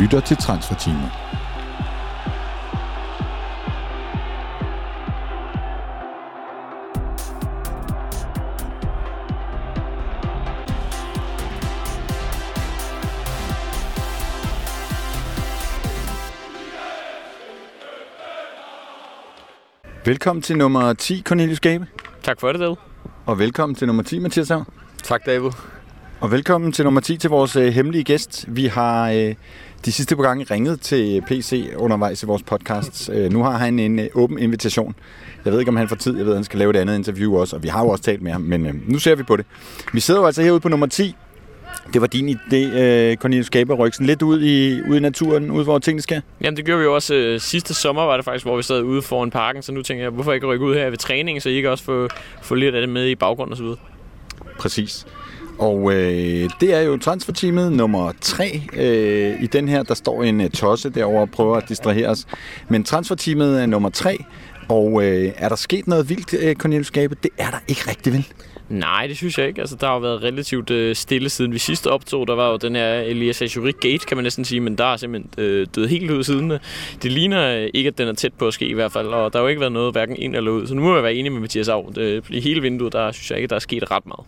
lytter til Transferteamet. Velkommen til nummer 10, Cornelius Gabe. Tak for det, David. Og velkommen til nummer 10, Mathias Hav. Tak, David. Og velkommen til nummer 10 til vores øh, hemmelige gæst. Vi har øh, de sidste par gange ringet til PC undervejs i vores podcast. Øh, nu har han en øh, åben invitation. Jeg ved ikke, om han får tid. Jeg ved, at han skal lave et andet interview også, og vi har jo også talt med ham, men øh, nu ser vi på det. Vi sidder jo altså herude på nummer 10. Det var din idé, øh, Cornelius Gaber, rykke sådan lidt ud i, ud i naturen, ud hvor tingene skal. Jamen, det gjorde vi jo også øh, sidste sommer, var det faktisk, hvor vi sad ude foran parken. Så nu tænker jeg, hvorfor ikke rykke ud her ved træning, så I kan også få, få lidt af det med i baggrunden og så videre. Præcis. Og øh, det er jo transferteamet nummer 3 øh, i den her. Der står en øh, tosse derovre og prøver at distrahere os. Men transferteamet er nummer 3. Og øh, er der sket noget vildt, øh, Cornelius Gabe? Det er der ikke rigtig vel. Nej, det synes jeg ikke. Altså, der har jo været relativt øh, stille siden vi sidste optog. Der var jo den her Elias Ajurik Gate, kan man næsten sige, men der er simpelthen øh, død helt ud siden. Det ligner øh, ikke, at den er tæt på at ske i hvert fald, og der har jo ikke været noget hverken ind eller ud. Så nu må jeg være enig med Mathias Aarhus. Øh, I hele vinduet, der synes jeg ikke, der er sket ret meget.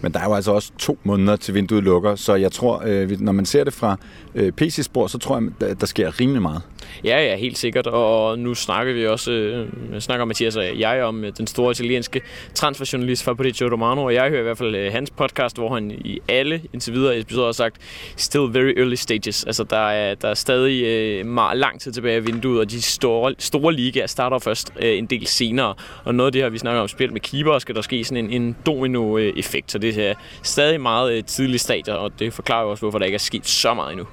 Men der er jo altså også to måneder til vinduet lukker, så jeg tror, øh, når man ser det fra øh, PC-spor, så tror jeg, der sker rimelig meget. Ja, ja, helt sikkert. Og nu snakker vi også, øh, snakker Mathias og jeg om øh, den store italienske transferjournalist Fabrizio Romano, og jeg hører i hvert fald øh, hans podcast, hvor han i alle indtil videre episoder har sagt, still very early stages. Altså, der er, der er stadig øh, meget lang tid tilbage af vinduet, og de store, store ligaer starter først øh, en del senere. Og noget af det her, vi snakker om spil med keeper, skal der ske sådan en, en domino-effekt, så det er stadig meget øh, tidlige stadier, og det forklarer jo også, hvorfor der ikke er sket så meget endnu.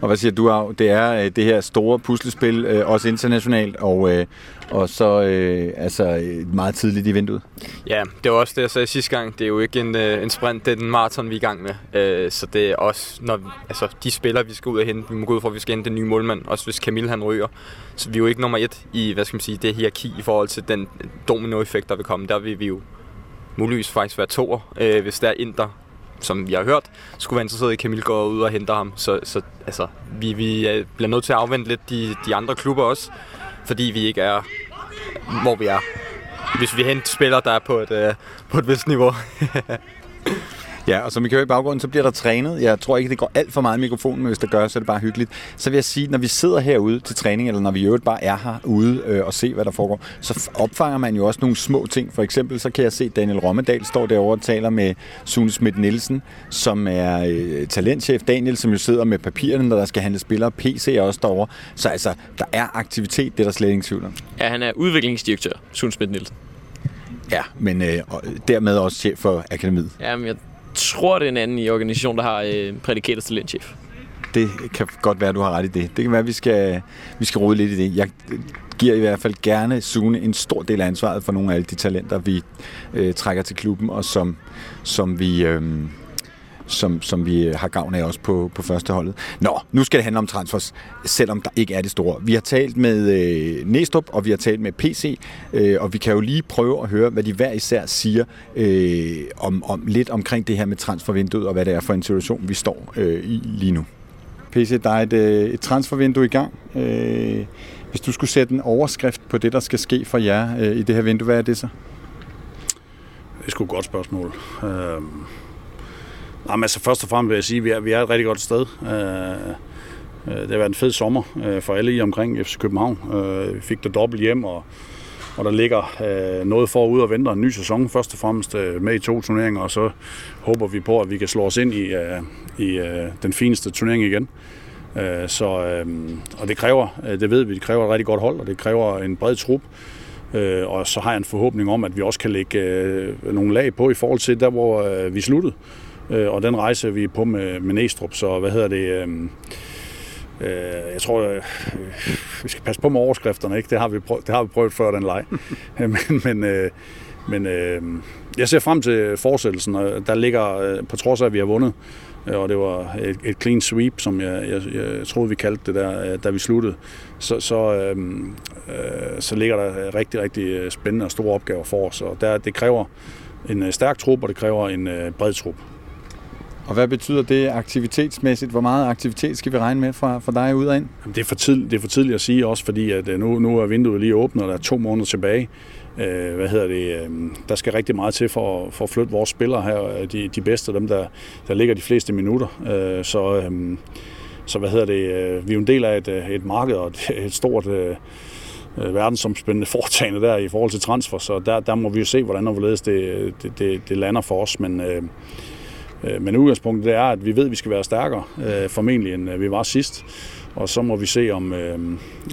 Og hvad siger du, Av? Det er øh, det her store puslespil, øh, også internationalt, og, øh, og så øh, altså øh, meget tidligt i vinduet. Ja, det var også det, jeg sagde sidste gang. Det er jo ikke en, øh, en sprint, det er den maraton, vi er i gang med. Øh, så det er også, når altså, de spillere, vi skal ud og hente, vi må gå ud fra, at vi skal hente den nye målmand, også hvis Camille han ryger. Så vi er jo ikke nummer et i, hvad skal man sige, det hierarki i forhold til den dominoeffekt, der vil komme. Der vil vi jo muligvis faktisk være toer, øh, hvis der er Inter, som vi har hørt, skulle være interesseret i, at Camille går ud og henter ham. Så, så altså, vi, vi øh, bliver nødt til at afvente lidt de, de andre klubber også, fordi vi ikke er, hvor vi er. Hvis vi henter spillere, der er på et, øh, på et vist niveau. Ja, og som I kan høre i baggrunden, så bliver der trænet. Jeg tror ikke, det går alt for meget i mikrofonen, men hvis det gør, så er det bare hyggeligt. Så vil jeg sige, når vi sidder herude til træning, eller når vi i øvrigt bare er herude øh, og ser, hvad der foregår, så opfanger man jo også nogle små ting. For eksempel så kan jeg se, Daniel Rommedal står derovre og taler med Sune Schmidt Nielsen, som er øh, talentchef. Daniel, som jo sidder med papirerne, når der skal handle spillere. PC er også derovre. Så altså, der er aktivitet, det er der slet ingen tvivl om. Ja, han er udviklingsdirektør, Sune Schmidt Nielsen. Ja, men øh, dermed også chef for akademiet. Jamen, jeg tror, det er en anden i organisationen, der har øh, prædikatet talentchef. Det kan godt være, at du har ret i det. Det kan være, at vi skal, vi skal rode lidt i det. Jeg giver i hvert fald gerne Sune en stor del af ansvaret for nogle af alle de talenter, vi øh, trækker til klubben, og som, som vi... Øh, som, som vi har gavn af også på, på første holdet. Nå, nu skal det handle om transfers, selvom der ikke er det store. Vi har talt med øh, Næstrup, og vi har talt med PC, øh, og vi kan jo lige prøve at høre, hvad de hver især siger øh, om, om lidt omkring det her med transfervinduet, og hvad det er for en situation, vi står øh, i lige nu. PC, der er et, øh, et transfervindue i gang. Øh, hvis du skulle sætte en overskrift på det, der skal ske for jer øh, i det her vindue, hvad er det så? Det er sgu et godt spørgsmål. Øh Jamen, altså, først og fremmest vil jeg sige, at vi er, vi er et rigtig godt sted. Øh, øh det har været en fed sommer øh, for alle i omkring FC København. Øh, vi fik det dobbelt hjem, og, og der ligger øh, noget forud og venter en ny sæson. Først og fremmest med i to turneringer, og så håber vi på, at vi kan slå os ind i, i den fineste turnering igen. Så, og det kræver, det ved vi, det kræver et rigtig godt hold, og det kræver en bred trup. Og så har jeg en forhåbning om, at vi også kan lægge nogle lag på i forhold til der, hvor vi sluttede. Øh, og den rejse vi er på med, med Næstrup, så hvad hedder det... Øh, øh, jeg tror, øh, vi skal passe på med overskrifterne, ikke? Det har vi prøvet, det har vi prøvet før, den leg. men men, øh, men øh, jeg ser frem til fortsættelsen, og der ligger, øh, på trods af, at vi har vundet, øh, og det var et, et clean sweep, som jeg, jeg, jeg troede, vi kaldte det der, da vi sluttede, så, så, øh, øh, så ligger der rigtig, rigtig spændende og store opgaver for os, og der, det kræver en stærk trup, og det kræver en bred trup. Og hvad betyder det aktivitetsmæssigt? Hvor meget aktivitet skal vi regne med fra, fra dig ud og ind? Det er, for tidligt, det er for tidligt at sige også, fordi at øh, nu, nu er vinduet lige åbnet, og der er to måneder tilbage. Øh, hvad hedder det? Øh, der skal rigtig meget til for, for at flytte vores spillere her, øh, de, de bedste, dem der, der ligger de fleste minutter. Øh, så, øh, så hvad hedder det? Øh, vi er jo en del af et, øh, et marked og et, et stort øh, verdensomspændende foretagende der i forhold til transfer, så der, der må vi jo se, hvordan og hvorledes det, det, det, det lander for os, men øh, Øh, men udgangspunktet det er, at vi ved, at vi skal være stærkere, øh, formentlig end øh, vi var sidst. Og så må vi se om øh,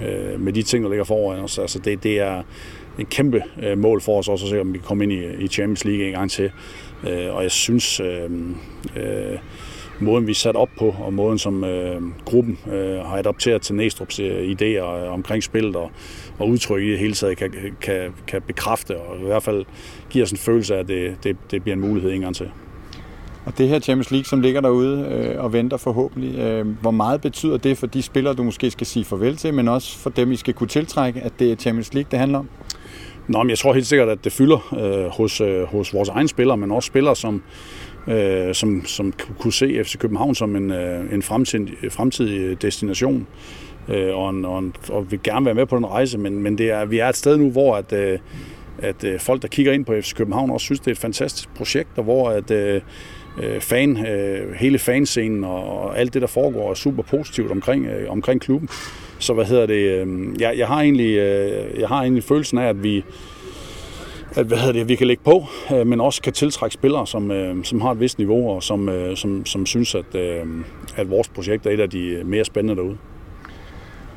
øh, med de ting, der ligger foran os. Altså det, det er en kæmpe øh, mål for os også at se, om vi kan komme ind i, i Champions League en gang til. Øh, og jeg synes, øh, øh, måden vi er sat op på, og måden som øh, gruppen øh, har adopteret til Næstrup's øh, idéer øh, omkring spillet og, og udtryk i det hele taget, kan, kan, kan bekræfte og i hvert fald give os en følelse af, at det, det, det bliver en mulighed en gang til. Og det her Champions League, som ligger derude øh, og venter forhåbentlig, øh, hvor meget betyder det for de spillere, du måske skal sige farvel til, men også for dem, I skal kunne tiltrække, at det er Champions League, det handler om? Nå, men jeg tror helt sikkert, at det fylder øh, hos, øh, hos vores egne spillere, men også spillere, som, øh, som, som kunne se FC København som en, øh, en fremtidig, fremtidig destination. Øh, og, en, og, en, og vil gerne være med på den rejse, men, men det er, vi er et sted nu, hvor at, øh, at øh, folk, der kigger ind på FC København, også synes, det er et fantastisk projekt, og hvor at, øh, Øh, fan, øh, hele fanscenen og, og alt det, der foregår, er super positivt omkring, øh, omkring klubben. Så hvad hedder det? Øh, jeg, jeg, har egentlig, øh, jeg har egentlig følelsen af, at vi, at, hvad hedder det, vi kan lægge på, øh, men også kan tiltrække spillere, som, øh, som har et vist niveau, og som, øh, som, som synes, at, øh, at vores projekt er et af de mere spændende derude.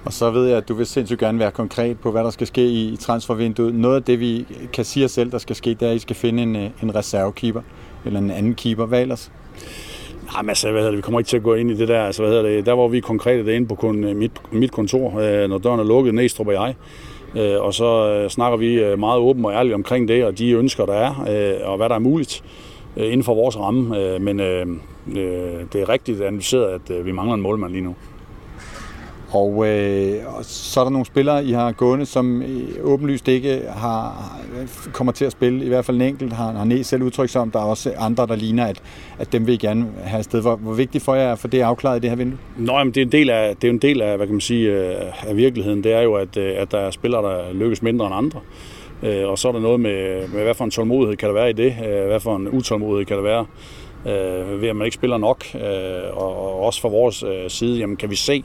Og så ved jeg, at du vil sindssygt gerne være konkret på, hvad der skal ske i transfervinduet. Noget af det, vi kan sige os selv, der skal ske, det er, at I skal finde en, øh, en reservekeeper eller en anden keeper. Hvad ellers? Jamen altså, hvad hedder det, vi kommer ikke til at gå ind i det der. Altså, hvad hedder det, der hvor vi konkret er inde på kun, øh, mit, mit kontor, øh, når døren er lukket, Næstrup og jeg. Og så snakker vi meget åbent og ærligt omkring det, og de ønsker, der er, og hvad der er muligt inden for vores ramme. Men det er rigtigt analyseret, at vi mangler en målmand lige nu. Og, øh, og så er der nogle spillere, I har gående, som øh, åbenlyst ikke har, kommer til at spille. I hvert fald en enkelt har, har Næs selv udtrykt sig om. Der er også andre, der ligner, at, at dem vil I gerne have afsted. Hvor, hvor vigtigt for jer er for det afklaret i det her vindue? Nå, jamen, det er en del af, det er en del af, hvad kan man sige, øh, af virkeligheden. Det er jo, at, øh, at der er spillere, der lykkes mindre end andre. Og så er der noget med, med hvad for en tålmodighed kan der være i det. Hvad for en utålmodighed kan der være ved, at man ikke spiller nok. Og også fra vores side, jamen kan vi se,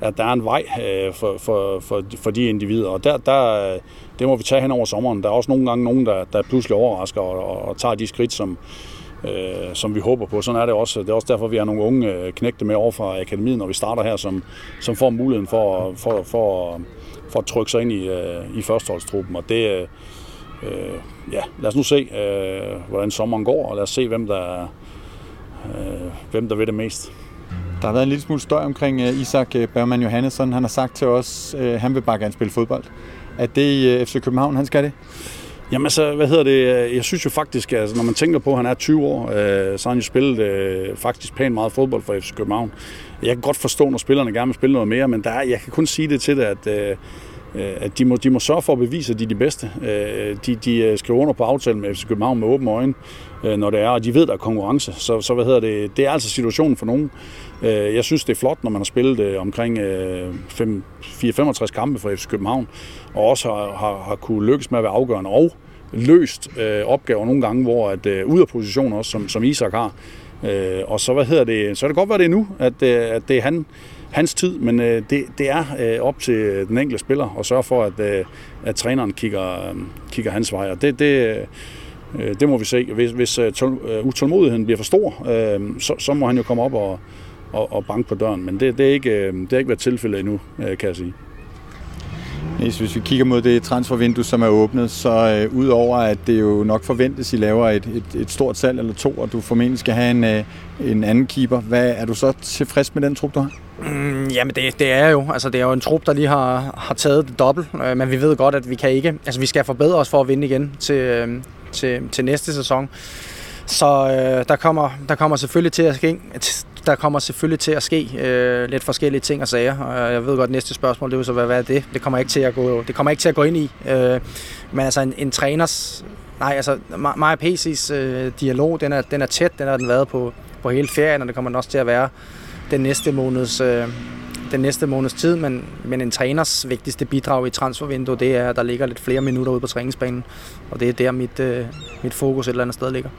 at der er en vej øh, for, for, for, for de individer. Og der, der, øh, det må vi tage hen over sommeren. Der er også nogle gange nogen, der, der pludselig overrasker og, og tager de skridt, som, øh, som vi håber på. Sådan er det også. Det er også derfor, vi har nogle unge øh, knægte med over fra akademiet, når vi starter her, som, som får muligheden for, for, for, for at trykke sig ind i, øh, i førsteholdstruppen. Og det, øh, ja, lad os nu se, øh, hvordan sommeren går, og lad os se, hvem der, øh, hvem der vil det mest. Der har været en lille smule støj omkring uh, Isak øh, Bergman Johannesson. Han har sagt til os, at uh, han vil bare gerne spille fodbold. Er det i uh, FC København, han skal det? Jamen så, hvad hedder det? Jeg synes jo faktisk, at altså, når man tænker på, at han er 20 år, øh, så har han jo spillet øh, faktisk pænt meget fodbold for FC København. Jeg kan godt forstå, når spillerne gerne vil spille noget mere, men der er, jeg kan kun sige det til dig, at, øh, at de, må, de må sørge for at bevise, at de er de bedste. Øh, de, de skriver under på aftalen med FC København med åbne øjne, øh, når det er, og de ved, der er konkurrence. Så, så hvad hedder det? Det er altså situationen for nogen. Øh, jeg synes, det er flot, når man har spillet øh, omkring øh, 4-65 kampe for FC København, og også har, har, har kunne lykkes med at være afgørende og løst øh, opgaver nogle gange, hvor at øh, ud af position også, som, som Isak har. Øh, og så, hvad hedder det, så er det godt være det er nu, at, øh, at det er han, hans tid, men øh, det, det er øh, op til den enkelte spiller at sørge for, at, øh, at træneren kigger, øh, kigger hans vej. Og det, det, øh, det må vi se. Hvis, hvis øh, utålmodigheden bliver for stor, øh, så, så må han jo komme op og, og, og banke på døren. Men det, det, er ikke, øh, det er ikke været tilfældet endnu, øh, kan jeg sige. Hvis vi kigger mod det transfervindue, som er åbnet, så øh, udover at det jo nok forventes, at I laver et, et, et stort salg eller to, og du formentlig skal have en, øh, en anden keeper, hvad er du så tilfreds med den trup, du har? Mm, jamen det, det er jo, altså det er jo en trup, der lige har, har taget det dobbelt, øh, men vi ved godt, at vi kan ikke, altså vi skal forbedre os for at vinde igen til, øh, til, til næste sæson. Så øh, der, kommer, der kommer selvfølgelig til at ske, der kommer selvfølgelig til at ske øh, lidt forskellige ting og sager. Og jeg ved godt, at næste spørgsmål, det vil så være, hvad er det? Det kommer ikke til at gå, det kommer ikke til at gå ind i. Øh, men altså en, en træners, nej, altså mig og PC's øh, dialog, den er, den er tæt, den har den været på, på hele ferien, og det kommer den også til at være den næste måneds, øh, den næste måneds tid, men, men en træners vigtigste bidrag i transfervinduet, det er, at der ligger lidt flere minutter ude på træningsbanen, og det er der mit, øh, mit fokus et eller andet sted ligger.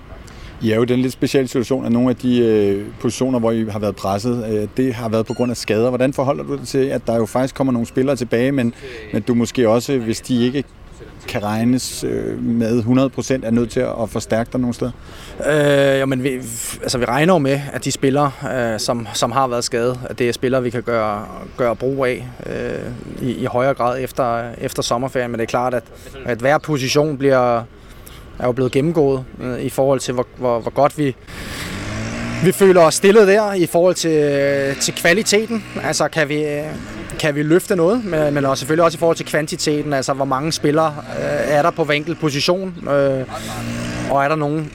I er jo i den lidt specielle situation, at nogle af de øh, positioner, hvor I har været presset, øh, det har været på grund af skader. Hvordan forholder du dig til, at der jo faktisk kommer nogle spillere tilbage, men, men du måske også, hvis de ikke kan regnes øh, med 100% er nødt til at forstærke dig nogle steder? Øh, jamen, vi, altså, vi regner jo med, at de spillere, øh, som, som har været skadet, at det er spillere, vi kan gøre, gøre brug af øh, i, i højere grad efter, efter sommerferien. Men det er klart, at, at hver position bliver, er jo blevet gennemgået øh, i forhold til, hvor, hvor, hvor godt vi, vi føler os stillet der i forhold til, øh, til kvaliteten. Altså kan vi, øh, kan vi løfte noget, men også selvfølgelig også i forhold til kvantiteten, altså hvor mange spillere øh, er der på hver enkelt position, øh, og er der nogle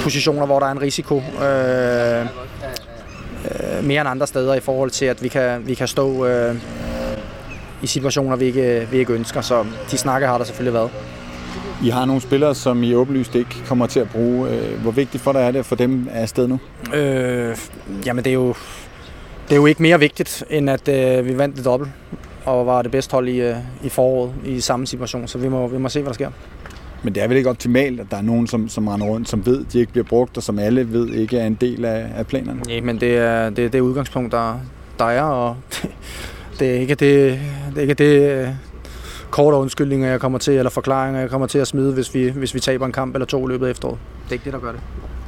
positioner, hvor der er en risiko øh, øh, mere end andre steder i forhold til, at vi kan, vi kan stå øh, i situationer, vi ikke, vi ikke ønsker, så de snakker har der selvfølgelig været. I har nogle spillere, som I åbenlyst ikke kommer til at bruge. Øh, hvor vigtigt for dig er det for dem er afsted nu? Øh, jamen det er jo det er jo ikke mere vigtigt, end at øh, vi vandt det dobbelt og var det bedste hold i, øh, i foråret i samme situation. Så vi må, vi må se, hvad der sker. Men det er vel ikke optimalt, at der er nogen, som, som render rundt, som ved, at de ikke bliver brugt, og som alle ved ikke er en del af, af planerne? Nej, men det er det, det udgangspunkt, der, der er, og det, det er ikke det, det, er ikke det øh, korte undskyldninger, jeg kommer til, eller forklaringer, jeg kommer til at smide, hvis vi, hvis vi taber en kamp eller to i løbet af efteråret. Det er ikke det, der gør det.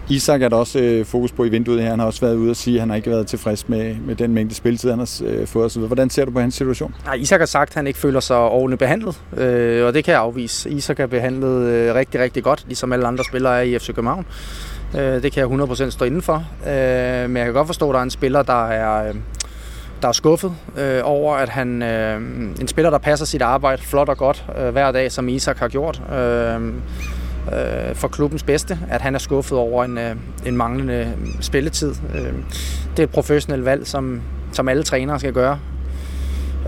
Isak er der også øh, fokus på i vinduet her. Han har også været ude og sige, at han har ikke været tilfreds med, med den mængde spilletid, han har øh, fået osv. Hvordan ser du på hans situation? Nej, Isak har sagt, at han ikke føler sig ordentligt behandlet, øh, og det kan jeg afvise. Isak er behandlet øh, rigtig, rigtig godt, ligesom alle andre spillere er i FC København. Øh, det kan jeg 100% stå indenfor. Øh, men jeg kan godt forstå, at der er en spiller, der er... Øh, der er skuffet øh, over, at han øh, en spiller, der passer sit arbejde flot og godt øh, hver dag, som Isak har gjort, øh, øh, for klubbens bedste, at han er skuffet over en, øh, en manglende spilletid. Øh, det er et professionelt valg, som, som alle trænere skal gøre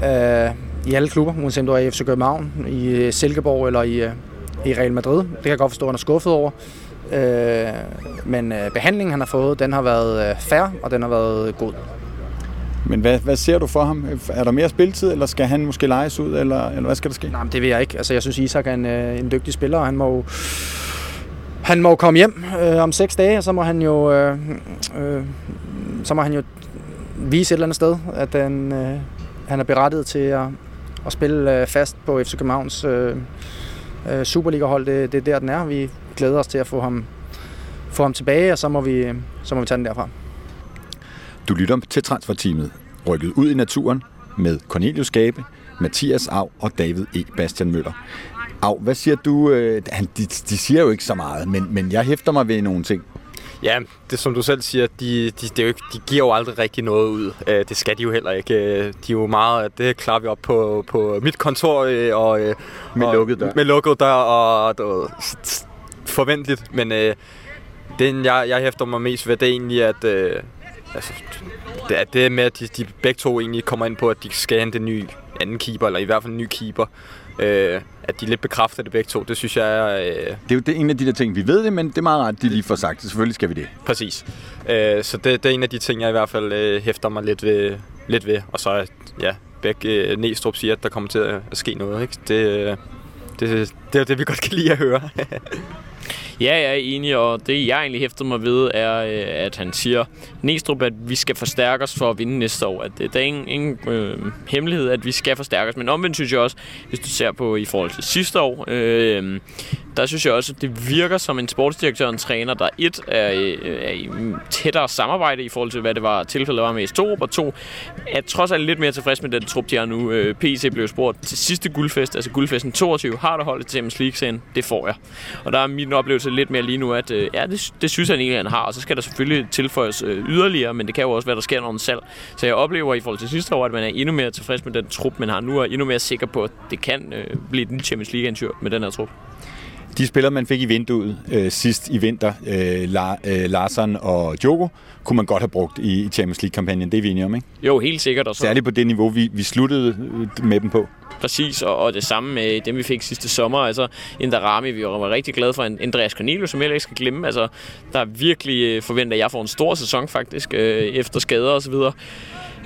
øh, i alle klubber, uanset om du er i FC København, i øh, Silkeborg eller i, øh, i Real Madrid. Det kan jeg godt forstå, at han er skuffet over. Øh, men øh, behandlingen, han har fået, den har været øh, fair, og den har været god. Men hvad, hvad ser du for ham? Er der mere spilletid, eller skal han måske lejes ud, eller, eller hvad skal der ske? Nej, men det vil jeg ikke. Altså, jeg synes, Isak er en, øh, en dygtig spiller, og han må jo han må komme hjem øh, om seks dage, og så må han jo, øh, øh, så må han jo vise et eller andet sted, at han, øh, han er berettiget til at, at spille øh, fast på FC Københavns øh, øh, Superliga-hold. Det, det er der, den er. Vi glæder os til at få ham, få ham tilbage, og så må, vi, så må vi tage den derfra. Du lytter til transferteamet, rykket ud i naturen med Cornelius Gabe, Mathias Av og David E. Bastian Møller. Av, hvad siger du? Øh, de, de siger jo ikke så meget, men, men jeg hæfter mig ved nogle ting. Ja, det som du selv siger, de, de, det er jo ikke, de giver jo aldrig rigtig noget ud. Øh, det skal de jo heller ikke. Øh, de er jo meget, det klarer vi op på, på mit kontor og, med lukket dør. Med lukket dør og, og forventeligt. Men øh, den, jeg, jeg hæfter mig mest ved, det er egentlig, at øh, altså, det er det med, at de, de begge to egentlig kommer ind på, at de skal hente en ny anden keeper, eller i hvert fald en ny keeper. Øh, at de lidt bekræfter det begge to, det synes jeg er... Øh... Det er jo det, en af de der ting, vi ved det, men det er meget rart, de lige får sagt det. Selvfølgelig skal vi det. Præcis. Øh, så det, det er en af de ting, jeg i hvert fald øh, hæfter mig lidt ved, lidt ved. Og så, ja, begge øh, Næstrup siger, at der kommer til at, ske noget. Ikke? Det, øh, det, det er det, vi godt kan lide at høre. Ja, jeg er enig, og det jeg egentlig hæfter mig ved, er, øh, at han siger, Næstrup, at vi skal forstærke os for at vinde næste år. At det, der er ingen, ingen øh, hemmelighed, at vi skal forstærke os. Men omvendt synes jeg også, hvis du ser på i forhold til sidste år, øh, der synes jeg også, at det virker som en sportsdirektør og en træner, der et er, er i tættere samarbejde i forhold til, hvad det var tilfældet var med Estorup, og to er trods alt lidt mere tilfreds med den trup, de har nu. Øh, PC blev spurgt til sidste guldfest, altså guldfesten 22, har du holdet til Champions League-serien? Det får jeg. Og der er min oplevelse lidt mere lige nu, at øh, ja, det, det synes han egentlig, han har, og så skal der selvfølgelig tilføjes øh, yderligere, men det kan jo også være, der sker noget salg. Så jeg oplever i forhold til sidste år, at man er endnu mere tilfreds med den trup, man har nu, og endnu mere sikker på, at det kan øh, blive den Champions League-eventyr med den her trup de spillere, man fik i vinduet øh, sidst i vinter, øh, La, øh, Larsen og Djogo, kunne man godt have brugt i, i Champions League-kampagnen. Det er vi enige om, ikke? Jo, helt sikkert. Og så... Særligt på det niveau, vi, vi sluttede øh, med dem på. Præcis, og, og det samme med dem, vi fik sidste sommer. Altså, Indarami, vi var rigtig glade for. Andreas Cornelius, som jeg ikke skal glemme. Altså, der er virkelig øh, forventer, at jeg får en stor sæson faktisk, øh, efter skader og så videre.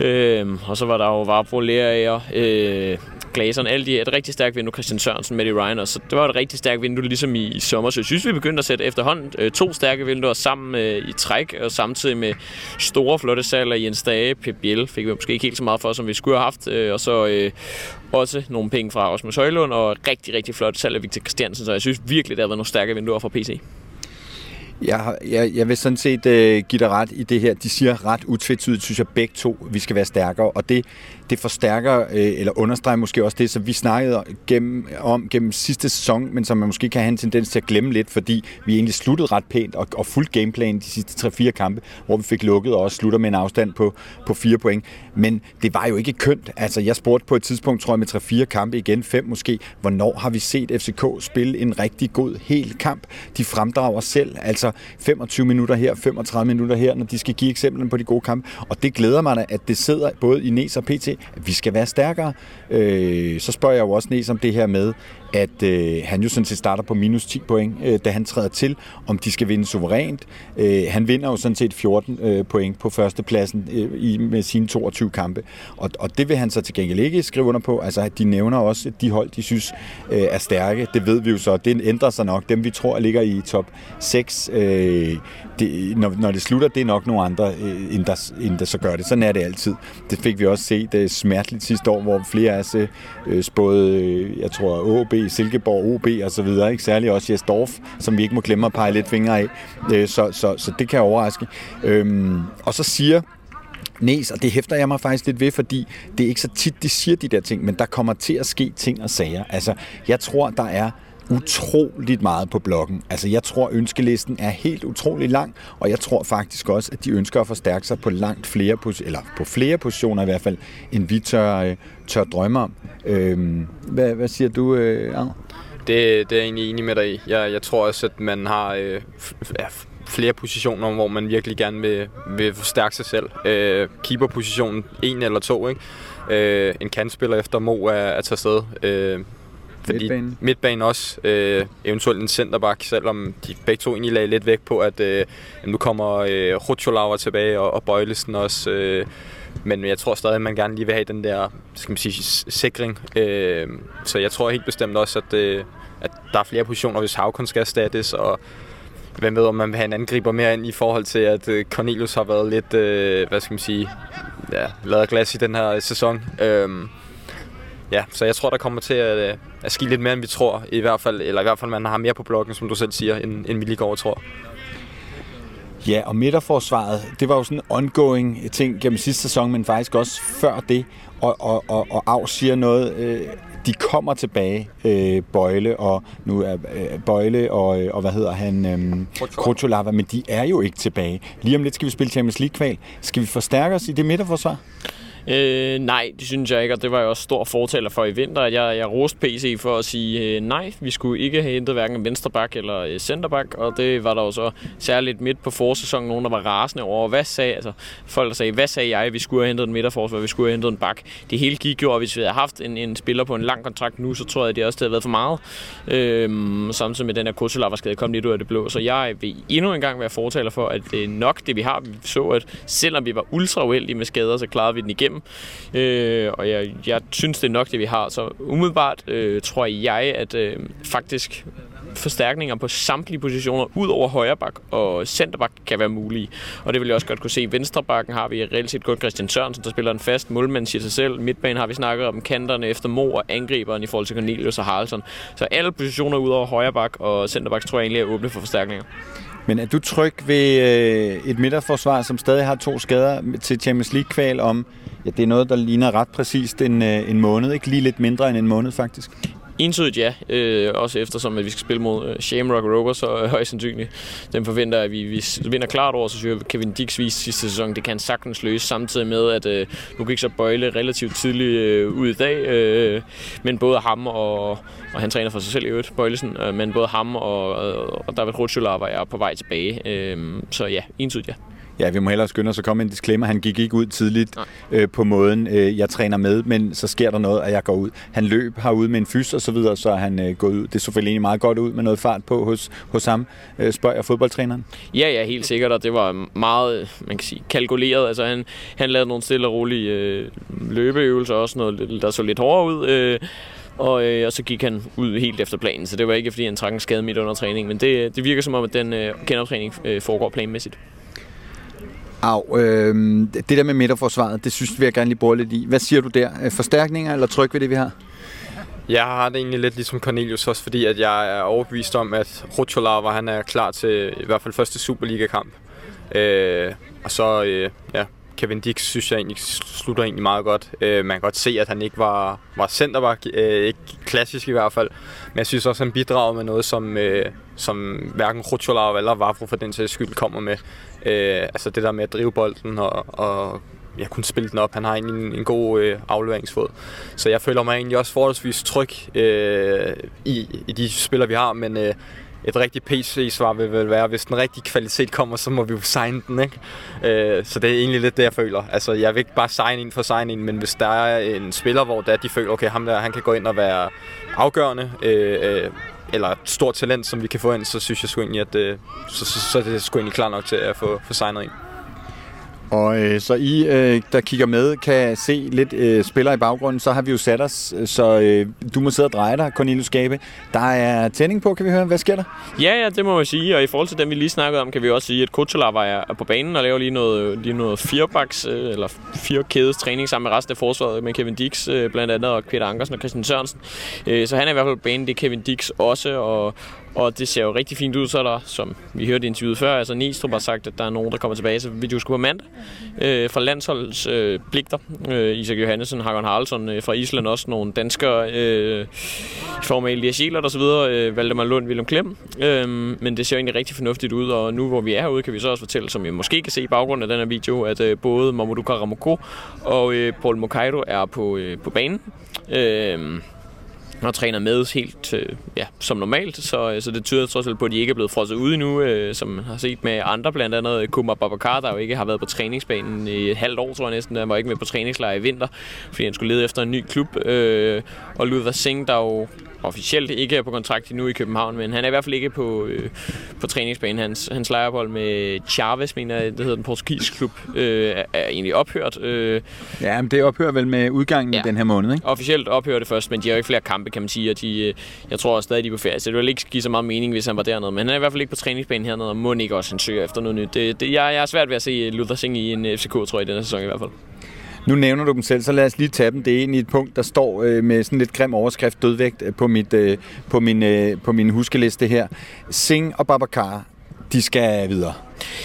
Øh, og så var der jo Varbro Lerager, øh, Glaseren, alle de et rigtig stærkt vindue, Christian Sørensen, Matty Ryan, så det var et rigtig stærkt vindue, ligesom i, i sommer. Så jeg synes, vi begyndte at sætte efterhånden øh, to stærke vinduer sammen øh, i træk, og samtidig med store, flotte salg af Jens Dage, Pep Biel fik vi måske ikke helt så meget for, som vi skulle have haft, øh, og så øh, også nogle penge fra Osmund Højlund, og rigtig, rigtig flot salg af Victor Christiansen, så jeg synes virkelig, der har været nogle stærke vinduer fra PC. Jeg, jeg, jeg vil sådan set øh, give dig ret i det her. De siger ret utvetydigt, synes jeg begge to, vi skal være stærkere. Og det, det forstærker, øh, eller understreger måske også det, som vi snakkede gennem, om gennem sidste sæson, men som man måske kan have en tendens til at glemme lidt, fordi vi egentlig sluttede ret pænt og, og fuldt gameplan de sidste 3-4 kampe, hvor vi fik lukket og også slutter med en afstand på, på 4 point. Men det var jo ikke kønt. Altså, jeg spurgte på et tidspunkt, tror jeg, med 3-4 kampe igen, 5 måske, hvornår har vi set FCK spille en rigtig god hel kamp? De fremdrager selv, altså 25 minutter her, 35 minutter her, når de skal give eksemplen på de gode kampe. Og det glæder mig da, at det sidder både i Nes og PT, vi skal være stærkere. Øh, så spørger jeg jo også Nes om det her med, at øh, han jo sådan set starter på minus 10 point, øh, da han træder til, om de skal vinde suverænt. Øh, han vinder jo sådan set 14 øh, point på førstepladsen øh, i, med sine 22 kampe, og, og det vil han så til gengæld ikke skrive under på. Altså, de nævner også de hold, de synes øh, er stærke. Det ved vi jo så. Det ændrer sig nok. Dem, vi tror ligger i top 6, øh, det, når, når det slutter, det er nok nogle andre, øh, end, der, end der så gør det. Sådan er det altid. Det fik vi også set øh, smerteligt sidste år, hvor flere af os øh, spåede, øh, jeg tror, OB Silkeborg, OB og så videre. Ikke? Særligt også Jes Dorf, som vi ikke må glemme at pege lidt fingre af. Øh, så, så, så det kan overraske. Øhm, og så siger Næs, og det hæfter jeg mig faktisk lidt ved, fordi det er ikke så tit, de siger de der ting, men der kommer til at ske ting og sager. Altså, jeg tror, der er utroligt meget på bloggen. Altså, jeg tror, ønskelisten er helt utrolig lang, og jeg tror faktisk også, at de ønsker at forstærke sig på langt flere, eller på flere positioner i hvert fald, end vi tør, øh, tør drømme om. Øhm, hvad, hvad siger du, øh, Arne? Det, det er jeg egentlig enig med dig i. Jeg, jeg tror også, at man har øh, ja, flere positioner, hvor man virkelig gerne vil, vil forstærke sig selv. Øh, keeperpositionen, en eller to, ikke? Øh, en kantspiller efter Mo er, er taget sted. Øh, fordi midtbanen. midtbanen også, øh, eventuelt en centerback, selvom de begge to egentlig lagde lidt væk på, at øh, nu kommer øh, Rutscholauer tilbage, og, og Bøjlesen også. Øh, men jeg tror stadig, at man gerne lige vil have den der skal man sige, sikring. Øh, så jeg tror helt bestemt også, at, øh, at der er flere positioner, hvis Havkon skal erstattes, og hvem ved, om man vil have en angriber mere ind i forhold til, at øh, Cornelius har været lidt, øh, hvad skal man sige, ja, lavet glas i den her sæson. Øh, ja, så jeg tror, der kommer til at, øh, at ske lidt mere, end vi tror, i hvert fald, eller i hvert fald, man har mere på blokken, som du selv siger, end, end vi lige går tror. Ja, og midterforsvaret, det var jo sådan en ongoing ting gennem sidste sæson, men faktisk også før det. Og, og, og, og Av siger noget, øh, de kommer tilbage, øh, Bøjle og nu er øh, Bøjle og, øh, og hvad hedder han, øh, Krotolava, men de er jo ikke tilbage. Lige om lidt skal vi spille Champions League-kval. Skal vi forstærke os i det midterforsvar? Øh, nej, det synes jeg ikke, og det var jeg også stor fortaler for i vinter, at jeg, jeg roste PC for at sige, øh, nej, vi skulle ikke have hentet hverken venstreback eller øh, centerback, og det var der jo så særligt midt på forsæsonen, nogen der var rasende over, hvad sagde, altså folk der sagde, hvad sagde jeg, vi skulle have hentet en midterforsvar, vi skulle have hentet en bak. Det hele gik jo, og hvis vi havde haft en, en spiller på en lang kontrakt nu, så tror jeg, at det også havde været for meget. Øh, samtidig med den her Kutsulava skade kom lidt ud af det blå, så jeg vil endnu en gang være fortaler for, at det nok det, vi har. Vi så, at selvom vi var ultra uheldige med skader, så klarede vi den igennem igennem. Øh, og jeg, jeg synes, det er nok det, vi har. Så umiddelbart øh, tror jeg, at øh, faktisk forstærkninger på samtlige positioner, ud over højre bak og centerback, kan være mulige. Og det vil jeg også godt kunne se. Venstrebakken har vi reelt set kun Christian Sørensen, der spiller en fast målmand, siger sig selv. Midtbanen har vi snakket om kanterne efter Mo og angriberen i forhold til Cornelius og Haraldsson. Så alle positioner ud over højre bak og centerback tror jeg egentlig er åbne for forstærkninger. Men er du tryg ved øh, et midterforsvar, som stadig har to skader til Champions League-kval om, ja, det er noget, der ligner ret præcist en, øh, en måned, ikke lige lidt mindre end en måned faktisk? Entydigt ja. Øh, også eftersom at vi skal spille mod øh, Shamrock Rovers, så øh, højst sandsynligt. Den forventer at vi, vi vinder klart over, så synes jeg, Kevin Dix viste sidste sæson, det kan sagtens løse, samtidig med, at øh, nu gik så Bøjle relativt tidligt øh, ud i dag, øh, men både ham og, og han træner for sig selv i øvrigt, Bøjlesen, øh, men både ham og, og David Rutschulava er på vej tilbage. Øh, så ja, entydigt ja. Ja, vi må hellere skynde os at komme en disclaimer. Han gik ikke ud tidligt øh, på måden, øh, jeg træner med, men så sker der noget, at jeg går ud. Han løb herude med en fys og så videre, så er han øh, gået ud. Det så selvfølgelig meget godt ud med noget fart på hos, hos ham, øh, spørger jeg fodboldtræneren. Ja, ja, helt sikkert, og det var meget, man kan sige, kalkuleret. Altså han, han lavede nogle stille og rolige øh, løbeøvelser, også noget, der så lidt hårdere ud. Øh, og, øh, og så gik han ud helt efter planen, så det var ikke fordi han trak en skade midt under træning, men det, det virker som om, at den øh, genoptræning øh, foregår planmæssigt. Au, øh, det der med midterforsvaret, det synes vi, jeg gerne lige bore lidt i. Hvad siger du der? Øh, forstærkninger eller tryk ved det, vi har? Jeg har det egentlig lidt ligesom Cornelius også, fordi at jeg er overbevist om, at Rucholava, han er klar til i hvert fald første Superliga-kamp. Øh, og så, øh, ja, Kevin Dix synes jeg egentlig slutter egentlig meget godt. Øh, man kan godt se, at han ikke var, var centerback, øh, ikke klassisk i hvert fald. Men jeg synes også, at han bidrager med noget, som, øh, som hverken Rucholava eller Vafro for den sags skyld kommer med. Øh, altså det der med at drive bolden og, og jeg kunne spille den op. Han har en, en god øh, afleveringsfod. Så jeg føler mig egentlig også forholdsvis tryg øh, i, i de spillere, vi har, men øh, et rigtigt PC-svar vil vel være, hvis den rigtige kvalitet kommer, så må vi jo signe den, ikke? Øh, så det er egentlig lidt det, jeg føler. Altså, jeg vil ikke bare signe ind for signe ind, men hvis der er en spiller, hvor der, de føler, okay, ham der, han kan gå ind og være afgørende, øh, øh, eller et stort talent, som vi kan få ind, så synes jeg sgu egentlig, at øh, så, så, så, det er sgu egentlig klar nok til at få, få signet ind. Og øh, så I, øh, der kigger med, kan se lidt øh, spillere i baggrunden, så har vi jo sat os, øh, så øh, du må sidde og dreje dig, Cornelius Gabe. Der er tænding på, kan vi høre. Hvad sker der? Ja, ja, det må man sige. Og i forhold til dem, vi lige snakkede om, kan vi også sige, at Kutsulava er på banen og laver lige noget, øh, lige noget firebaks, øh, eller firekædes træning sammen med resten af forsvaret med Kevin Dix øh, blandt andet, og Peter Ankersen og Christian Sørensen. Øh, så han er i hvert fald på banen, det er Kevin Dix også, og, og det ser jo rigtig fint ud, så er der, som vi hørte i interviewet før, altså Nistrup har sagt, at der er nogen, der kommer tilbage så vi videoskud på mandag øh, fra landsholdets øh, pligter. Øh, Isak Johansen, Hakon Haraldsson øh, fra Island, også nogle danskere øh, i form af Elias Jelert og så videre, øh, Valdemar Lund, Willem Klem. Øh, men det ser jo egentlig rigtig fornuftigt ud, og nu hvor vi er herude, kan vi så også fortælle, som I måske kan se i baggrunden af den her video, at øh, både Mamadou Karamoko og øh, Paul Mokairo er på, øh, på banen. Øh, og træner med helt øh, ja, som normalt, så, så det tyder trods alt på, at de ikke er blevet frosset ude endnu, øh, som man har set med andre, blandt andet Kumar Babakar, der jo ikke har været på træningsbanen i et halvt år, tror jeg næsten. Han var ikke med på træningslejr i vinter, fordi han skulle lede efter en ny klub. Øh, og Luther Singh, der jo officielt ikke er på kontrakt endnu i København, men han er i hvert fald ikke på, øh, på træningsbanen. Hans, hans lejeophold med Chavez, mener jeg, det hedder den portugisiske klub, øh, er, er egentlig ophørt. Øh. Ja, men det ophører vel med udgangen ja. i den her måned, ikke? Officielt ophører det først, men de har jo ikke flere kampe, kan man sige, og de, øh, jeg tror også stadig, de er på ferie, så det vil ikke give så meget mening, hvis han var dernede. Men han er i hvert fald ikke på træningsbanen hernede, og må ikke også han søger efter noget nyt. Det, det, jeg, jeg er svært ved at se øh, Luther Singh i en øh, FCK, tror jeg, i denne sæson i hvert fald. Nu nævner du dem selv, så lad os lige tage dem. Det er ind i et punkt, der står øh, med sådan lidt grim overskrift dødvægt på, mit, øh, på, min, øh, på min huskeliste her. Singh og Babacar, de skal videre.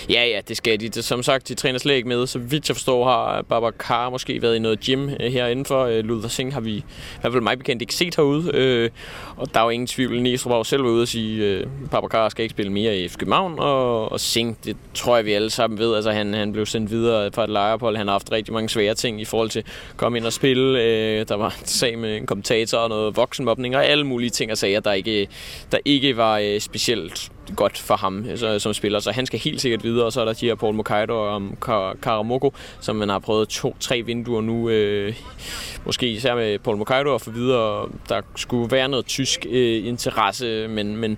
Ja, ja, det skal de. Som sagt, de træner slet ikke med. Så vidt jeg forstår, har Babacar måske været i noget gym øh, her indenfor. Øh, Luther Singh har vi i hvert fald mig bekendt ikke set herude. Øh, og der er jo ingen tvivl. Næstrup var jo selv ude og sige, at Babacar skal ikke spille mere i København. Og, og Singh, det tror jeg, vi alle sammen ved. Altså, han, han blev sendt videre fra et lejrpol. Han har haft rigtig mange svære ting i forhold til at komme ind og spille. Der var en sag med en kommentator og noget voksenmobning og alle mulige ting og sager, der ikke, der ikke var specielt godt for ham øh, så, som spiller. Så han skal helt sikkert videre, og så er der de her Paul Mokaido og um, Karamoko, som man har prøvet to-tre vinduer nu. Øh, måske især med Paul Mokaido og for videre. Der skulle være noget tysk øh, interesse, men, men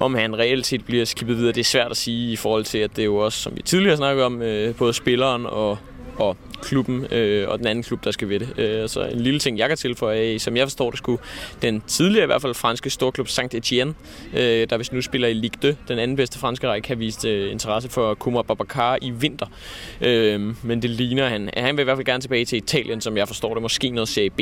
om han reelt set bliver skibet videre, det er svært at sige i forhold til, at det er jo også, som vi tidligere snakkede om, øh, både spilleren og og klubben øh, og den anden klub, der skal ved det. Øh, så en lille ting, jeg kan tilføje, øh, som jeg forstår det, skulle den tidligere i hvert fald franske storklub Saint Etienne, øh, der hvis nu spiller i Ligue 2, den anden bedste franske række, har vist øh, interesse for Kumar Babacar i vinter. Øh, men det ligner han. Han vil i hvert fald gerne tilbage til Italien, som jeg forstår det, måske noget Serie B.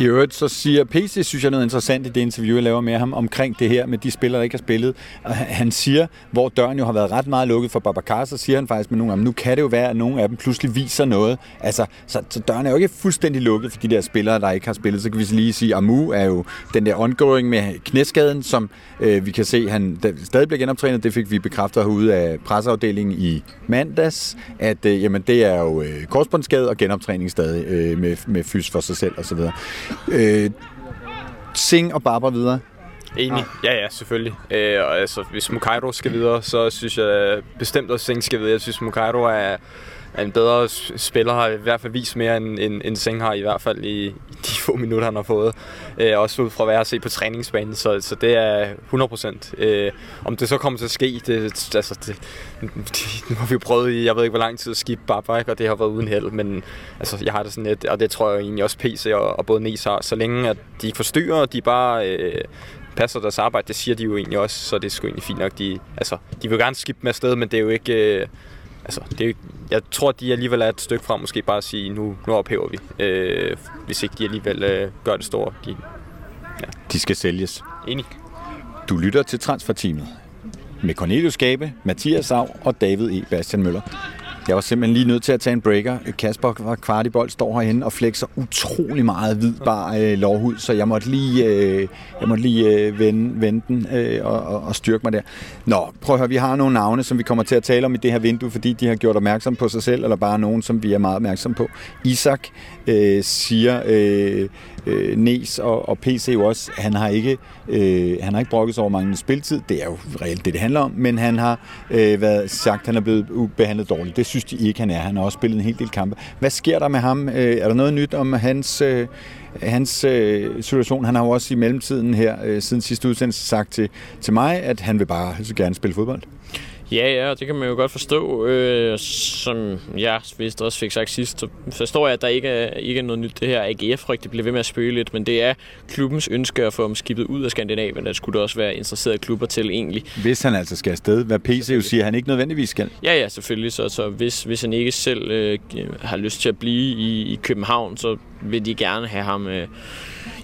I øvrigt så siger PC, synes jeg, noget interessant i det interview, jeg laver med ham omkring det her med de spillere, der ikke har spillet. Han siger, hvor døren jo har været ret meget lukket for Babacar, så siger han faktisk med nogle af dem, nu kan det jo være, at nogle af dem pludselig viser noget. Altså, så, så døren er jo ikke fuldstændig lukket for de der spillere, der ikke har spillet. Så kan vi lige sige, at Amu er jo den der ongoing med knæskaden, som øh, vi kan se, han stadig bliver genoptrænet. Det fik vi bekræftet herude af presseafdelingen i mandags, at øh, jamen, det er jo øh, korsbåndsskade og genoptræning stadig øh, med, med fys for sig selv osv. Øh, Sing og Barbara videre. Enig. Ja, ja, selvfølgelig. Øh, og altså, hvis Mukairo skal videre, så synes jeg bestemt også Sing skal videre. Jeg synes, Mukairo er en bedre spiller, har i hvert fald vist mere, end, end, end Seng har, i hvert fald i, i de få minutter, han har fået. Øh, også ud fra, hvad jeg har set på træningsbanen, så, så det er 100%. Øh, om det så kommer til at ske, det, altså, det, det, nu har vi jo prøvet i, jeg ved ikke hvor lang tid at skifte Barbara, og det har været uden held, men altså, jeg har det sådan lidt, og det tror jeg egentlig også PC og, og både Nes har, så længe at de ikke forstyrrer, de bare øh, passer deres arbejde, det siger de jo egentlig også, så det er sgu egentlig fint nok. De, altså, de vil gerne skifte med afsted, men det er jo ikke... Øh, altså, det jeg tror, de alligevel er et stykke fra måske bare at sige, nu, nu ophæver vi, øh, hvis ikke de alligevel øh, gør det store. De, ja. de skal sælges. Enig. Du lytter til Transferteamet med Cornelius Gabe, Mathias Sav og David E. Bastian Møller. Jeg var simpelthen lige nødt til at tage en breaker. Kasper var kvart i bold, står herinde og flexer utrolig meget hvid bar øh, lovhud, så jeg måtte lige, øh, jeg måtte lige øh, vende, vende den øh, og, og, og styrke mig der. Nå, prøv at høre, vi har nogle navne, som vi kommer til at tale om i det her vindue, fordi de har gjort opmærksom på sig selv, eller bare nogen, som vi er meget opmærksom på. Isak øh, siger, øh, øh, Nes og, og PC jo også, han har ikke, øh, han har ikke brokket sig over manglende spiltid. Det er jo reelt det, det handler om. Men han har øh, været sagt, at han er blevet behandlet dårligt. Det synes de ikke, han er. Han har også spillet en hel del kampe. Hvad sker der med ham? Øh, er der noget nyt om hans... Øh, hans øh, situation. Han har jo også i mellemtiden her, øh, siden sidste udsendelse, sagt til, til mig, at han vil bare så gerne spille fodbold. Ja, ja, det kan man jo godt forstå. Øh, som jeg vist også fik sagt sidst, så forstår jeg, at der ikke er, ikke er noget nyt. Det her AGF-frygt, det bliver ved med at spøge lidt, men det er klubbens ønske at få ham skibet ud af Skandinavien. Der skulle det også være interesserede klubber til egentlig. Hvis han altså skal afsted, hvad PC jo siger, han ikke nødvendigvis skal. Ja, ja, selvfølgelig. Så, så hvis, hvis han ikke selv øh, har lyst til at blive i, i København, så vil de gerne have ham... Øh,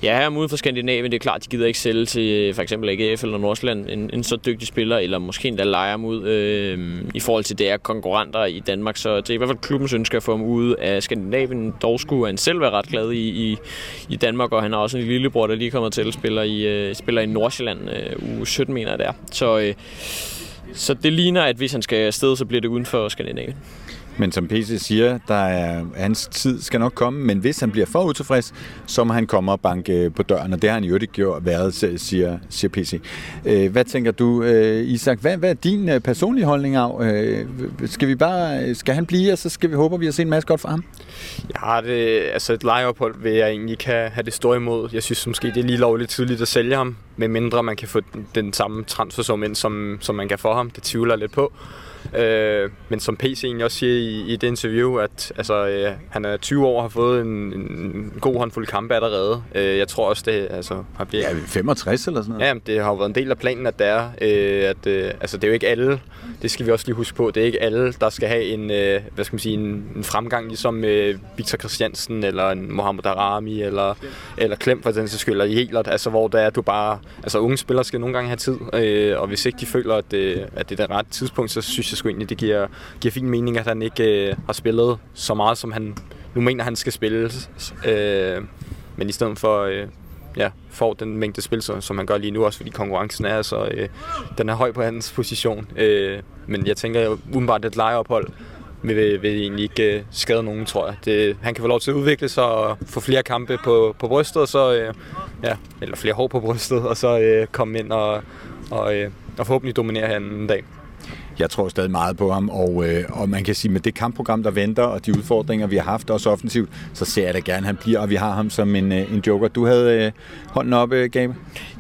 Ja, her ude for Skandinavien, det er klart, de gider ikke sælge til øh, for eksempel AGF eller Nordsjælland en, en så dygtig spiller, eller måske endda leje ham ud øh, i forhold til deres konkurrenter i Danmark. Så det er i hvert fald klubbens ønske at få ham ud af Skandinavien. Dog skulle han selv være ret glad i, i, i Danmark, og han har også en lillebror, der lige kommer til at spille i, øh, spiller i Nordsjælland øh, uge 17, mener jeg det er. Så, øh, så det ligner, at hvis han skal afsted, så bliver det uden for Skandinavien. Men som PC siger, der er, hans tid skal nok komme, men hvis han bliver for utilfreds, så må han komme og banke på døren, og det har han jo ikke gjort været, siger, siger PC. Øh, hvad tænker du, øh, Isak? Hvad, hvad er din øh, personlige holdning af? Øh, skal vi bare, skal han blive, og så skal vi håber vi har set en masse godt for ham? Jeg har det, altså et lejeophold vil jeg egentlig kan have det store imod. Jeg synes måske, det er lige lovligt tidligt at sælge ham, medmindre man kan få den samme transfersum ind, som, som man kan få ham. Det tvivler jeg lidt på. Øh, men som PC egentlig også siger i, i det interview, at altså, øh, han er 20 år og har fået en, en god håndfuld kampe allerede. Øh, jeg tror også, det altså, har blevet... Ja, 65 eller sådan noget? Ja, det har jo været en del af planen, at det er. Øh, at, øh, altså, det er jo ikke alle, det skal vi også lige huske på, det er ikke alle, der skal have en, øh, hvad skal man sige, en, en fremgang, ligesom øh, Victor Christiansen, eller en Mohamed Arami, eller, eller Klem for den sags skyld, eller Jelert, altså hvor det er, at du bare, altså unge spillere skal nogle gange have tid, øh, og hvis ikke de føler, at det, at det er det rette tidspunkt, så synes jeg sgu egentlig, det giver, giver fin mening, at han ikke øh, har spillet så meget, som han nu mener, han skal spille. Øh, men i stedet for øh, ja, får den mængde spil, som han gør lige nu, også fordi konkurrencen er, så øh, den er høj på hans position. Øh, men jeg tænker udenbart et lejeophold vil, vil egentlig ikke øh, skade nogen, tror jeg. Det, han kan få lov til at udvikle sig og få flere kampe på, på brystet, og så, øh, ja, eller flere hår på brystet, og så øh, komme ind og, og, øh, og forhåbentlig dominere her en dag jeg tror stadig meget på ham, og, øh, og man kan sige, med det kampprogram, der venter, og de udfordringer, vi har haft også offensivt, så ser jeg da gerne, at han bliver, og vi har ham som en, øh, en joker. Du havde øh, hånden op, øh, Gabe?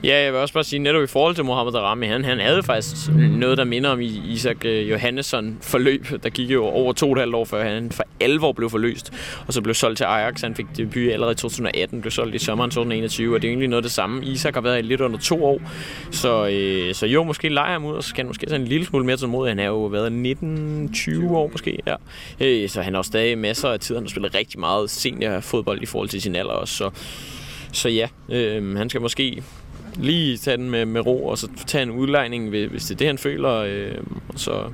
Ja, jeg vil også bare sige, netop i forhold til Mohamed Arami, han, han havde faktisk noget, der minder om Isak øh, Johannesson forløb, der gik jo over to og et halvt år, før han for alvor blev forløst, og så blev solgt til Ajax. Han fik debut allerede i 2018, blev solgt i sommeren 2021, og det er egentlig noget af det samme. Isak har været i lidt under to år, så, øh, så jo, måske leger ham ud, og så kan han måske tage en lille smule mere til mod. Han er jo været 19-20 år måske, ja. Øh, så han har stadig masser af tid. Han har spillet rigtig meget seniorfodbold i forhold til sin alder også, så så ja, øh, han skal måske lige tage den med, med ro, og så tage en udlejning, hvis det er det, han føler. Øh, og så,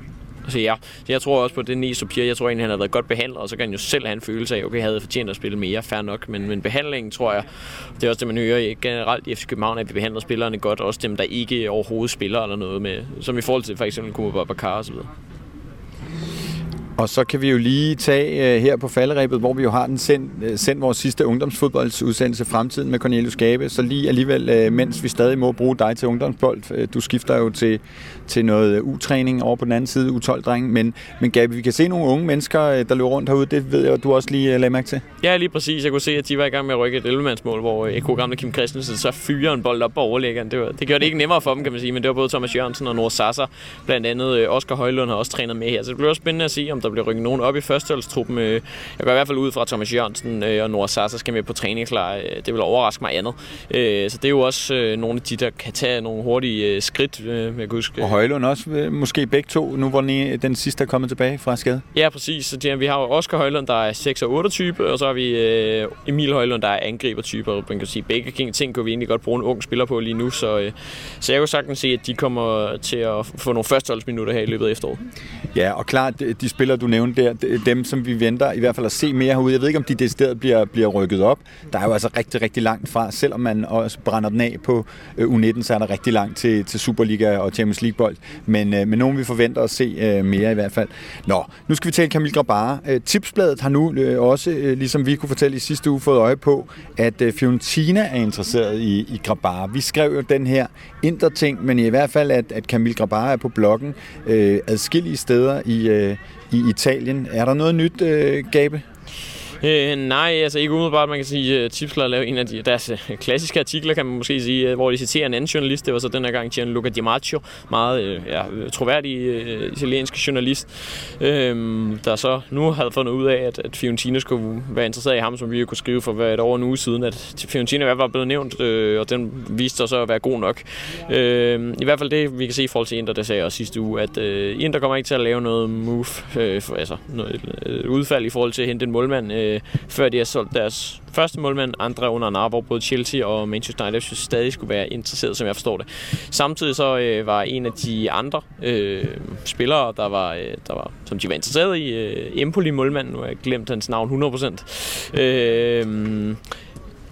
så ja, så jeg tror også på det Niso Pierre. Jeg tror egentlig, han har været godt behandlet, og så kan han jo selv have en følelse af, okay, jeg havde fortjent at spille mere, fair nok. Men, men behandlingen, tror jeg, det er også det, man hører generelt i FC København, at vi behandler spillerne godt. Også dem, der ikke overhovedet spiller eller noget med, som i forhold til for eksempel Kuma Bakar og så videre. Og så kan vi jo lige tage uh, her på falderæbet, hvor vi jo har den sendt, uh, øh, sendt vores sidste ungdomsfodboldsudsendelse Fremtiden med Cornelius Gabe. Så lige alligevel, uh, mens vi stadig må bruge dig til ungdomsbold, uh, du skifter jo til, til noget U-træning over på den anden side, U12-dreng. Men, men Gabe, vi kan se nogle unge mennesker, uh, der løber rundt herude. Det ved jeg, du også lige uh, lagde mærke til. Ja, lige præcis. Jeg kunne se, at de var i gang med at rykke et 11-mandsmål, hvor kunne gamle Kim Christensen så fyrer en bold op på overlæggeren. Det, var, det gjorde det ikke nemmere for dem, kan man sige, men det var både Thomas Jørgensen og Nord Sasser. Blandt andet Oscar Højlund har også trænet med her. Så det bliver også spændende at se, om der bliver rykket nogen op i førsteholdstruppen. Øh, jeg går i hvert fald ud fra, at Thomas Jørgensen øh, og Nora Sasa skal med på træningslejr. Øh, det vil overraske mig andet. Så det er jo også nogle af de, der kan tage nogle hurtige skridt. Jeg kan huske. Og Højlund også, måske begge to, nu hvor den sidste er kommet tilbage fra skade. Ja, præcis. Så vi har jo Oscar Højlund, der er 6 og 8 type, og så har vi Emil Højlund, der er angriber type. Man kan sige, begge ting kunne vi egentlig godt bruge en ung spiller på lige nu, så, så jeg kunne sagtens se, at de kommer til at få nogle førsteholdsminutter her i løbet af efteråret. Ja, og klart, de spillere, du nævnte der, dem, som vi venter i hvert fald at se mere herude. Jeg ved ikke, om de decideret bliver, bliver rykket op. Der er jo altså rigtig, rigtig langt fra. Selvom man også brænder den af på øh, U19, så er der rigtig langt til, til Superliga og Champions League-bold. Men, øh, men nogen, vi forventer at se øh, mere i hvert fald. Nå, nu skal vi tale Kamil Grabara. Øh, tipsbladet har nu øh, også, øh, ligesom vi kunne fortælle i sidste uge, fået øje på, at Fiorentina er interesseret i, i Grabara. Vi skrev jo den her interting, men i hvert fald, at, at Kamil Grabara er på bloggen øh, adskillige steder i, øh, i Italien. Er der noget nyt, øh, Gabe? Øh, nej, altså ikke umiddelbart. Man kan sige, at Tipsler lavede en af de, deres øh, klassiske artikler, kan man måske sige, øh, hvor de citerer en anden journalist. Det var så den her gang Gianluca Di Maggio, meget ja, troværdig uh, italiensk journalist, øh, der så nu havde fundet ud af, at, at Fiorentina skulle være interesseret i ham, som vi jo kunne skrive for et år en uge siden, at Fiorentina var blevet nævnt, øh, og den viste sig så at være god nok. Øh, I hvert fald det, vi kan se i forhold til Inter, det sagde jeg sidste uge, at øh, Inter kommer ikke til at lave noget move, øh, for, altså noget, øh, udfald i forhold til at hente en målmand, Øh, øh, før de har solgt deres første målmand, andre under Nar, hvor både Chelsea og Manchester United synes, stadig skulle være interesseret, som jeg forstår det. Samtidig så øh, var en af de andre øh, spillere, der var, øh, der var, som de var interesseret i, øh, Empoli målmanden, nu har jeg glemt hans navn 100%, øh,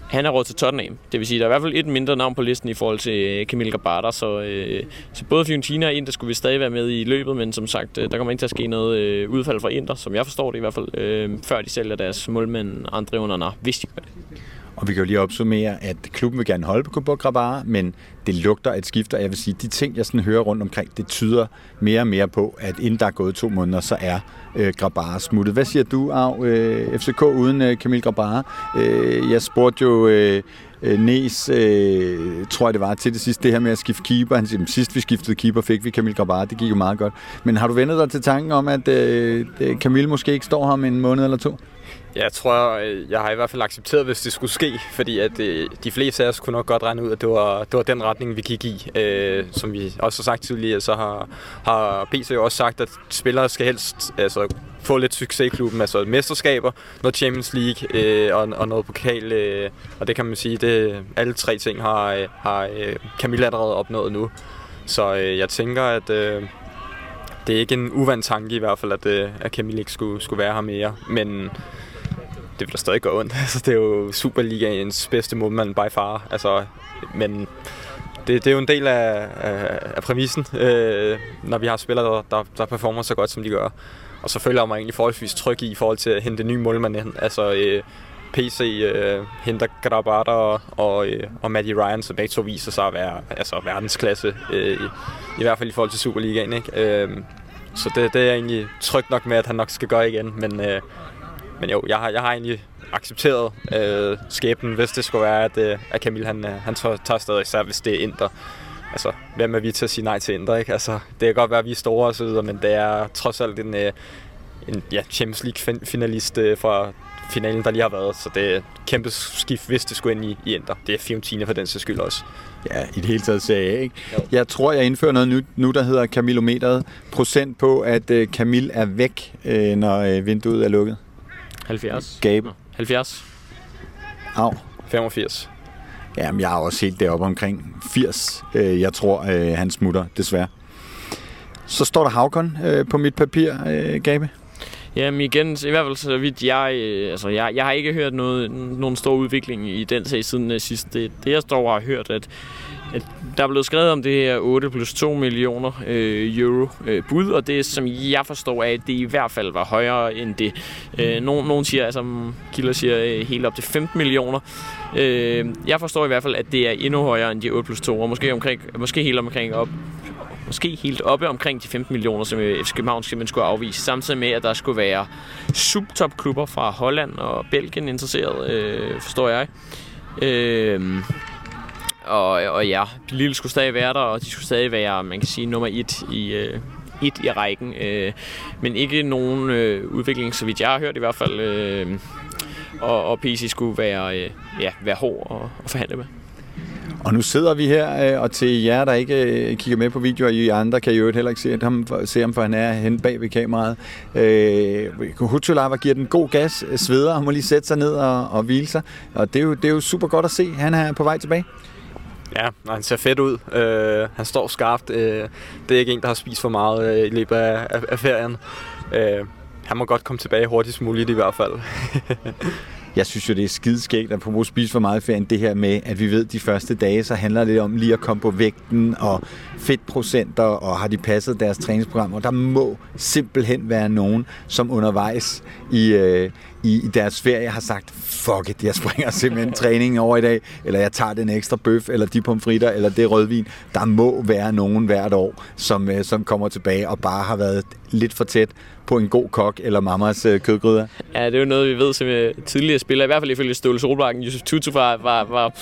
han er råd til Tottenham. Det vil sige, der er i hvert fald et mindre navn på listen i forhold til øh, Camille Gabata, så, øh, så både Fiorentina og Inter skulle vi stadig være med i løbet, men som sagt, øh, der kommer ikke til at ske noget øh, udfald fra Inter, som jeg forstår det i hvert fald, øh, før de sælger deres målmænd Andre Onana, hvis de gør det. Og vi kan jo lige opsummere, at klubben vil gerne holde på Grabara, men det lugter et skift, og jeg vil sige, de ting, jeg sådan hører rundt omkring, det tyder mere og mere på, at inden der er gået to måneder, så er øh, Grabara smuttet. Hvad siger du, af øh, FCK uden øh, Camille Grabara? Øh, jeg spurgte jo øh, Næs, Nes, øh, tror jeg det var, til det sidste, det her med at skifte keeper. Han siger, sidst vi skiftede keeper, fik vi Camille Grabara. Det gik jo meget godt. Men har du vendet dig til tanken om, at øh, Camille måske ikke står her om en måned eller to? Jeg tror, øh, jeg har i hvert fald accepteret, hvis det skulle ske, fordi at øh, de fleste af os kunne nok godt regne ud, at det var, det var den retning, vi gik i. Øh, som vi også har sagt tidligere, så har, har PC jo også sagt, at spillere skal helst altså, få lidt succes i klubben, altså mesterskaber, noget Champions League øh, og, og noget pokal, øh, og det kan man sige, det alle tre ting har, øh, har øh, Camilla allerede opnået nu. Så øh, jeg tænker, at øh, det er ikke en uvant tanke i hvert fald, at, øh, at Camille ikke skulle, skulle være her mere, men det vil da stadig gå ondt. Altså, det er jo Superligaens bedste målmand by far. Altså, men det, det er jo en del af, af, af præmissen, øh, når vi har spillere, der, der, der performer så godt, som de gør. Og så føler jeg mig egentlig forholdsvis tryg i, i forhold til at hente nye målmand ind. Altså, øh, PC øh, henter Grabata og, og, øh, og Matty Ryan, som begge to viser sig at være altså, verdensklasse, øh, i, i hvert fald i forhold til Superligaen. Ikke? Øh, så det, det er jeg egentlig tryg nok med, at han nok skal gøre igen. Men, øh, men jo, jeg har, jeg har egentlig accepteret øh, skæbnen, hvis det skulle være, at, øh, at Camille han, øh, han tager, tager stadig, især hvis det er Inter. Altså, hvem er vi til at sige nej til Inter, ikke? Altså, det kan godt være, at vi er store og så videre, men det er trods alt en, øh, en ja, Champions League-finalist øh, fra finalen, der lige har været, så det er et kæmpe skift, hvis det skulle ind i, i Inter. Det er Fiorentina for den sags skyld også. Ja, i det hele taget sagde jeg, ikke? Jo. Jeg tror, jeg indfører noget nu, nu der hedder Camilometeret. Procent på, at øh, Camille er væk, øh, når øh, vinduet er lukket. 70. Gabe. 70. Au. 85. Jamen, jeg er også helt deroppe omkring 80. Øh, jeg tror, øh, han smutter, desværre. Så står der Havkon øh, på mit papir, Gabe. Jamen igen, i hvert fald så vidt jeg, altså jeg, jeg har ikke hørt noget, nogen stor udvikling i den sag siden sidst. Det, det jeg står og har hørt, at, at der er blevet skrevet om det her 8 plus 2 millioner øh, euro øh, bud, og det som jeg forstår er, at det i hvert fald var højere end det. Øh, nogen, nogen siger, altså kilder siger øh, helt op til 15 millioner. Øh, jeg forstår i hvert fald, at det er endnu højere end de 8 plus 2, og måske, omkring, måske helt omkring op måske helt oppe omkring de 15 millioner, som øh, FC København simpelthen skulle afvise. Samtidig med, at der skulle være subtopklubber fra Holland og Belgien interesseret, øh, forstår jeg. Øh, og, og ja, Lille skulle stadig være der, og de skulle stadig være, man kan sige, nummer et i, øh, et i rækken. Øh, men ikke nogen øh, udvikling, så vidt jeg har hørt i hvert fald. Øh, og, og PC skulle være, øh, ja, være hård og, at forhandle med. Og nu sidder vi her, øh, og til jer, der ikke øh, kigger med på videoer, I andre kan jo heller ikke se ham, se ham for han er hen bag ved kameraet. Øh, Hutulava giver den god gas, sveder, han må lige sætte sig ned og, og hvile sig. Og det er, jo, det er jo super godt at se, han er på vej tilbage. Ja, han ser fedt ud. Øh, han står skarpt. Øh, det er ikke en, der har spist for meget øh, i løbet af, af, af ferien. Øh, han må godt komme tilbage hurtigst muligt i hvert fald. Jeg synes jo, det er skideskægt at på spise for meget ferien, det her med, at vi ved, at de første dage, så handler det om lige at komme på vægten og fedtprocenter, og har de passet deres træningsprogram, og der må simpelthen være nogen, som undervejs i, øh, i, i deres ferie har sagt, fuck it, jeg springer simpelthen træningen over i dag, eller jeg tager den ekstra bøf, eller de pomfritter, eller det rødvin. Der må være nogen hvert år, som, øh, som kommer tilbage og bare har været lidt for tæt på en god kok eller mammas øh, kødgryder. Ja, det er jo noget, vi ved som øh, tidligere spillere, i hvert fald ifølge Ståle Solbakken. Josef Tutu var, var, var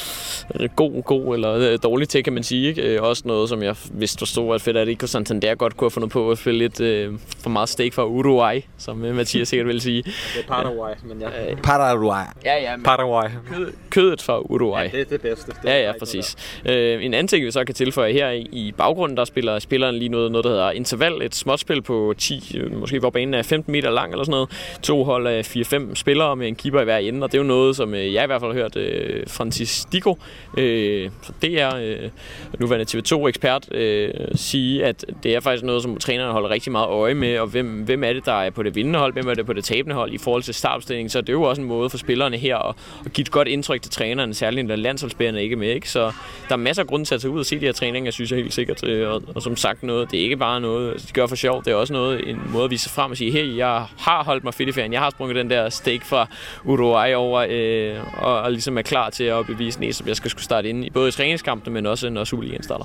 god, god eller øh, dårlig til, kan man sige. Ikke? Øh, også noget, som jeg vidste forstod, at Federico Santander godt kunne have fundet på at spille lidt øh, for meget steak fra Uruguay, som øh, Mathias sikkert vil sige. Det er Paraguay, men ja. Øh, Paraguay. Ja, ja. Men Paraguay. kød, kødet fra Uruguay. Ja, det er det bedste. Det Ja, ja, præcis. Øh, en anden ting, vi så kan tilføje her i, baggrunden, der spiller spilleren lige noget, noget, der hedder interval. Et småtspil på 10, øh, måske hvor banen er 15 meter lang eller sådan noget. To hold af 4-5 spillere med en keeper i hver ende, og det er jo noget, som øh, jeg i hvert fald har hørt øh, Francis Dico, øh, så det er øh, nuværende TV2-ekspert, øh, sige, at det er faktisk noget, som trænerne holder rigtig meget øje med, og hvem, hvem er det, der er på det vindende hold, hvem er det på det tabende hold i forhold til startopstilling, så det er jo også en måde for spillerne her at, at give et godt indtryk til træneren, særligt når landsholdsspillerne ikke er med, ikke? så der er masser af grund til at tage ud og se de her træninger, synes jeg helt sikkert, øh, og, og som sagt noget, det er ikke bare noget, de gør for sjov, det er også noget, en måde at vise sig frem og sige, hey, jeg har holdt mig fedt i ferien, jeg har sprunget den der steak fra Uruguay over, øh, og, og ligesom er klar til at bevise næste, som jeg skal skulle starte ind i både i træningskampene, men også når Superligaen starter.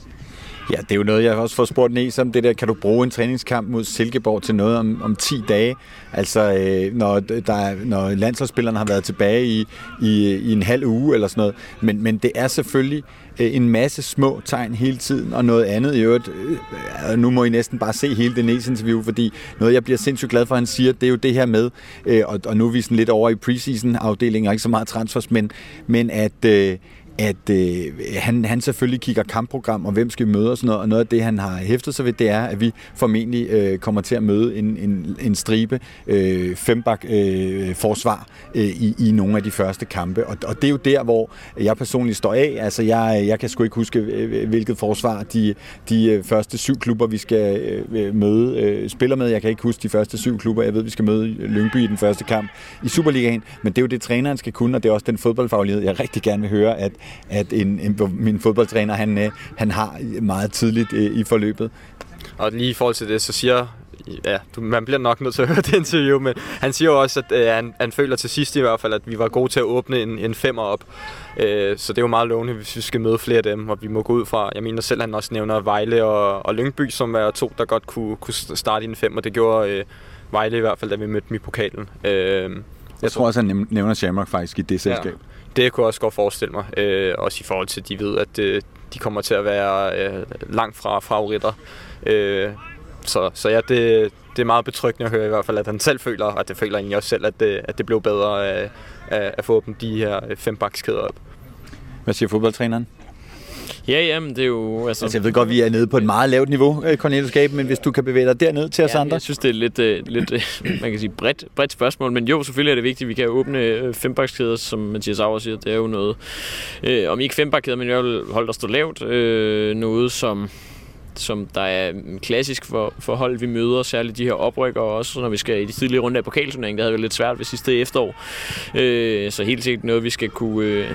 Ja, det er jo noget, jeg også får spurgt Næs om det der, kan du bruge en træningskamp mod Silkeborg til noget om, om 10 dage? Altså, øh, når, der når landsholdsspillerne har været tilbage i, i, i en halv uge eller sådan noget. Men, men det er selvfølgelig øh, en masse små tegn hele tiden, og noget andet i øvrigt. Øh, nu må I næsten bare se hele det Næs interview, fordi noget, jeg bliver sindssygt glad for, at han siger, det er jo det her med, øh, og, og nu er vi sådan lidt over i preseason-afdelingen, og ikke så meget transfers, men, men at... Øh, at øh, han, han selvfølgelig kigger kampprogram, og hvem skal vi møde og sådan noget, og noget af det, han har hæftet sig ved, det er, at vi formentlig øh, kommer til at møde en, en, en stribe øh, fembak-forsvar øh, øh, i, i nogle af de første kampe, og, og det er jo der, hvor jeg personligt står af, altså jeg, jeg kan sgu ikke huske, øh, øh, hvilket forsvar de, de første syv klubber, vi skal øh, møde, øh, spiller med, jeg kan ikke huske de første syv klubber, jeg ved, vi skal møde Lyngby i den første kamp i Superligaen, men det er jo det, træneren skal kunne, og det er også den fodboldfaglighed, jeg rigtig gerne vil høre, at at en, en, min fodboldtræner han, øh, han har meget tidligt øh, i forløbet. Og lige i forhold til det, så siger ja, man bliver nok nødt til at høre det interview, men han siger jo også, at øh, han, han føler til sidst i hvert fald, at vi var gode til at åbne en, en femmer op. Øh, så det er jo meget lovende, hvis vi skal møde flere af dem, og vi må gå ud fra, jeg mener selv, han også nævner Vejle og, og Lyngby, som er to, der godt kunne, kunne starte i en femmer. Det gjorde øh, Vejle i hvert fald, da vi mødte dem i pokalen. Øh, jeg tror også, han nævner Shamrock faktisk i det selskab. Ja det kunne jeg også godt forestille mig. Øh, også i forhold til, at de ved, at øh, de kommer til at være øh, langt fra favoritter. Øh, så, så ja, det, det er meget betryggende at høre i hvert fald, at han selv føler, og det føler egentlig også selv, at det, at det blev bedre at, at få dem de her øh, fem bakskæder op. Hvad siger fodboldtræneren? Ja, jamen, det er jo... Altså, Altså, jeg ved godt, vi er nede på et meget lavt niveau, øh, Cornelius Gabe, men hvis du kan bevæge dig derned til os ja, andre. Jeg synes, det er lidt, øh, lidt øh, man kan sige, bredt, bredt spørgsmål, men jo, selvfølgelig er det vigtigt, at vi kan åbne øh, fembakskæder, som Mathias Auer siger. Det er jo noget, øh, om ikke fembakskæder, men jeg vil holde der stå lavt. Øh, noget, som som der er klassisk for, for hold, vi møder, særligt de her oprykker, og også når vi skal i de tidlige runde af pokalturneringen, det havde været lidt svært ved sidste efterår. Øh, så helt sikkert noget, vi skal kunne, øh,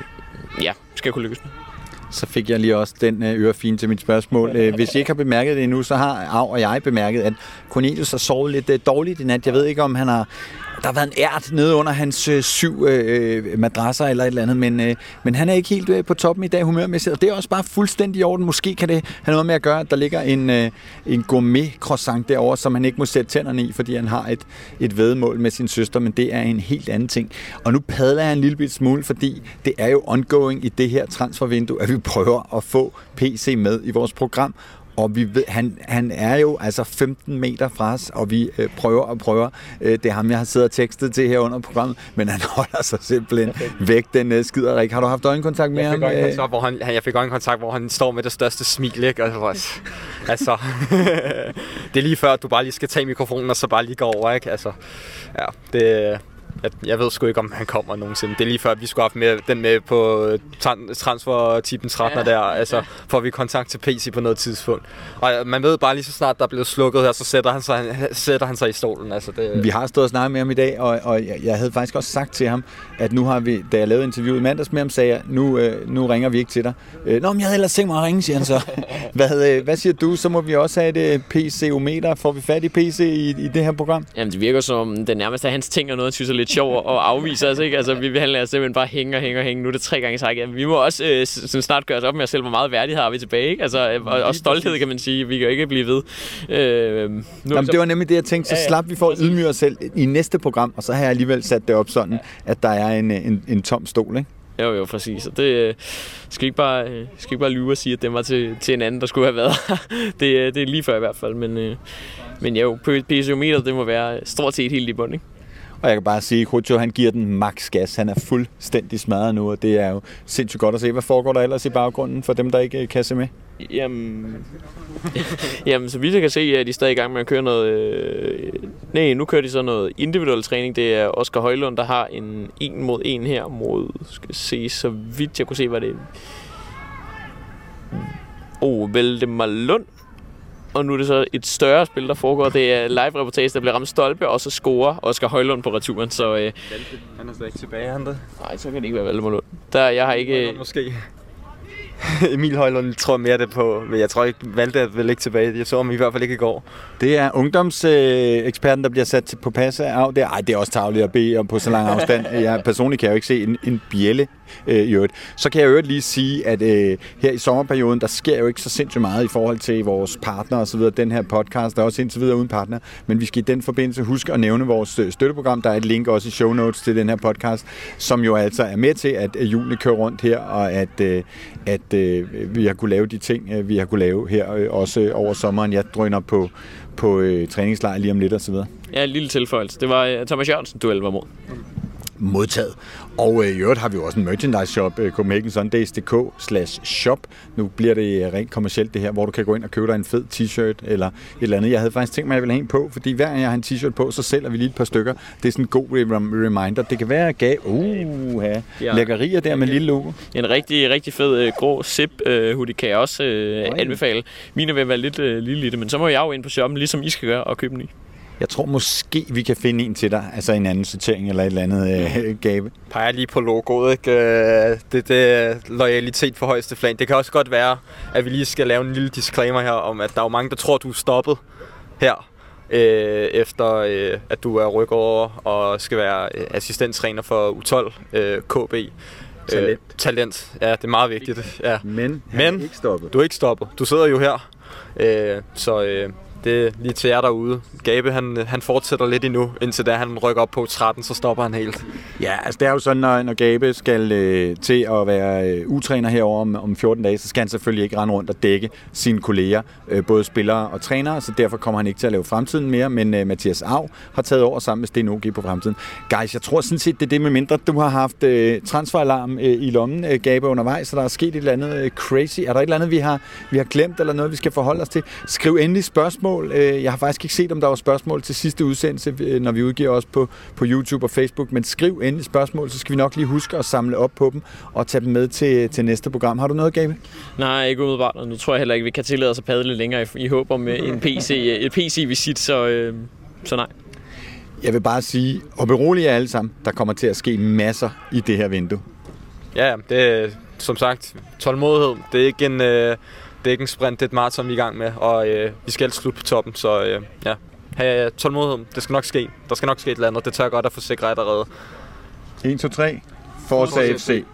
ja, skal kunne lykkes med. Så fik jeg lige også den øh, ørefine til mit spørgsmål. Øh, hvis I ikke har bemærket det endnu, så har Av og jeg bemærket, at Cornelius har sovet lidt øh, dårligt i nat. Jeg ved ikke, om han har... Der har været en ært nede under hans øh, syv øh, øh, madrasser eller et eller andet, men, øh, men han er ikke helt øh, på toppen i dag humørmæssigt, og det er også bare fuldstændig i orden. Måske kan det have noget med at gøre, at der ligger en, øh, en gourmet croissant derovre, som han ikke må sætte tænderne i, fordi han har et, et vedmål med sin søster, men det er en helt anden ting. Og nu padler jeg en lille bit smule, fordi det er jo ongoing i det her transfervindue, at vi prøver at få PC med i vores program, og vi ved, han, han er jo altså 15 meter fra os, og vi øh, prøver og prøver. Øh, det er ham, jeg har siddet og tekstet til her under programmet, men han holder sig simpelthen væk, den øh, skider ikke. Har du haft øjenkontakt med Jeg fik, ham? Øh, øjenkontakt, hvor han, jeg fik øjenkontakt, hvor han står med det største smil, ikke? Og så var jeg- altså, det er lige før, at du bare lige skal tage mikrofonen, og så bare lige gå over, ikke? Altså, ja, det, jeg, jeg ved sgu ikke, om han kommer nogensinde. Det er lige før, at vi skulle have haft med, den med på tran- transfer-tippen 13 ja. der, altså, får vi kontakt til PC på noget tidspunkt. Og man ved bare lige så snart, der er blevet slukket her, så sætter han sig, sætter han sig i stolen. Altså, det, Vi har stået og snakket med ham i dag, og, og jeg, jeg havde faktisk også sagt til ham, at nu har vi, da jeg lavede interviewet i mandags med ham, sagde jeg, nu, øh, nu ringer vi ikke til dig. Øh, Nå, men jeg havde ellers tænkt mig at ringe, siger han så. hvad, øh, hvad siger du? Så må vi også have et øh, PC-ometer. Får vi fat i PC i, i det her program? Jamen, det virker som, det nærmest er hans ting og noget, han synes er lidt sjov og afviser os, ikke? Altså, vi vil handle simpelthen bare hænge og hænge og hænge. Nu er det tre gange sagt. Ja, vi må også øh, sådan snart gøre os op med os selv, hvor meget værdighed har vi tilbage, ikke? Altså, øh, og, og stolthed, kan man sige. Vi kan jo ikke blive ved. Øh, nu, Jamen, det var nemlig det, jeg tænkte. Så Ja, ja. slap vi for at ydmyge os selv i næste program, og så har jeg alligevel sat det op sådan, at der er en, en, en tom stol, ikke? Jo, jo, præcis. Og det øh, skal ikke bare, øh, skal ikke bare lyve og sige, at det var til, til en anden, der skulle have været det, øh, det er lige før i hvert fald. Men, øh, men jo, PCO-meter, det må være stort set helt i bund, ikke? Og jeg kan bare sige, at han giver den max gas. Han er fuldstændig smadret nu, og det er jo sindssygt godt at se. Hvad foregår der ellers i baggrunden for dem, der ikke øh, kan se med? Jamen, jamen, så vidt jeg kan se, er de stadig i gang med at køre noget... Øh, nej, nu kører de så noget individuel træning. Det er Oscar Højlund, der har en en mod en her mod... Skal se, så vidt jeg kunne se, var det... Oh, Valdemar Lund. Og nu er det så et større spil, der foregår. Det er live-reportage, der bliver ramt stolpe, og så scorer Oscar Højlund på returen. Så øh, Han er slet ikke tilbage, han der. nej, så kan det ikke være Valdemar Lund. Der, jeg har ikke... Måske. Emil Højlund tror mere det på, men jeg tror ikke, Valde vel ikke tilbage. Jeg så ham i hvert fald ikke i går. Det er ungdomseksperten, øh, der bliver sat på passe af. Det ej, det er også tageligt at bede om på så lang afstand. Jeg personligt kan jeg jo ikke se en, en bjælle øh, i øvrigt. Så kan jeg jo lige sige, at øh, her i sommerperioden, der sker jo ikke så sindssygt meget i forhold til vores partner og så videre. Den her podcast er også indtil videre uden partner. Men vi skal i den forbindelse huske at nævne vores øh, støtteprogram. Der er et link også i show notes til den her podcast, som jo altså er med til, at hjulene kører rundt her, og at, øh, at øh, vi har kunne lave de ting, øh, vi har kunne lave her øh, også over sommeren. Jeg drøner på, på øh, træningslejr lige om lidt og så videre. Ja, en lille tilføjelse. Det var øh, Thomas Jørgensen, duel var mod modtaget. Og øh, i øvrigt har vi jo også en merchandise shop, øh, CopenhagenSundays.dk slash shop. Nu bliver det øh, rent kommercielt det her, hvor du kan gå ind og købe dig en fed t-shirt eller et eller andet. Jeg havde faktisk tænkt mig, at jeg ville have en på, fordi hver gang jeg har en t-shirt på, så sælger vi lige et par stykker. Det er sådan en god rem- reminder. Det kan være, gav uh, ja. Lækkerier der med lille logo. En rigtig, rigtig fed øh, grå zip øh, hoodie kan jeg også øh, anbefale. Mine vil være lidt øh, lille i det, men så må jeg jo ind på shoppen, ligesom I skal gøre, og købe en ny. Jeg tror måske, vi kan finde en til dig, altså en anden sortering eller et eller andet øh, gave. Peger lige på logoet, ikke? Øh, Det, det er loyalitet for højeste flan. Det kan også godt være, at vi lige skal lave en lille disclaimer her om, at der er jo mange, der tror, du er stoppet her. Øh, efter øh, at du er rykover og skal være øh, assistenttræner for U12 øh, KB. Talent. Øh, talent, ja, det er meget vigtigt. Ja. Men, Men- ikke stoppet. Du er ikke stoppet. Du sidder jo her. Øh, så øh, det er lige til jer derude. Gabe, han, han fortsætter lidt endnu, indtil da han rykker op på 13, så stopper han helt. Ja, altså det er jo sådan, når, når Gabe skal øh, til at være øh, utræner herover om, om 14 dage, så skal han selvfølgelig ikke rende rundt og dække sine kolleger, øh, både spillere og trænere, så derfor kommer han ikke til at lave fremtiden mere, men øh, Mathias Av har taget over sammen med Sten OG på fremtiden. Guys, jeg tror sådan set, det er det med mindre, du har haft øh, transferalarm øh, i lommen, øh, Gabe, undervejs, så der er sket et eller andet øh, crazy. Er der et eller andet, vi har, vi har glemt, eller noget, vi skal forholde os til? Skriv endelig spørgsmål. Øh, jeg har faktisk ikke set, om der var spørgsmål til sidste udsendelse, øh, når vi udgiver os på, på YouTube og Facebook, men skriv endelig spørgsmål, så skal vi nok lige huske at samle op på dem og tage dem med til, til næste program. Har du noget, Gabe? Nej, ikke umiddelbart, og nu tror jeg heller ikke, vi kan tillade os at padle længere i, i håb om øh, en PC, et PC-visit, så, øh, så nej. Jeg vil bare sige, og berolige jer alle sammen, der kommer til at ske masser i det her vindue. Ja, det er som sagt tålmodighed. Det er ikke en, øh, det er ikke en sprint, det er et maraton, vi er i gang med, og øh, vi skal slutte på toppen, så øh, ja, have tålmodighed. Det skal nok ske. Der skal nok ske et eller andet. Det tør jeg godt at forsikre allerede. 1, 2, 3. Forza FC.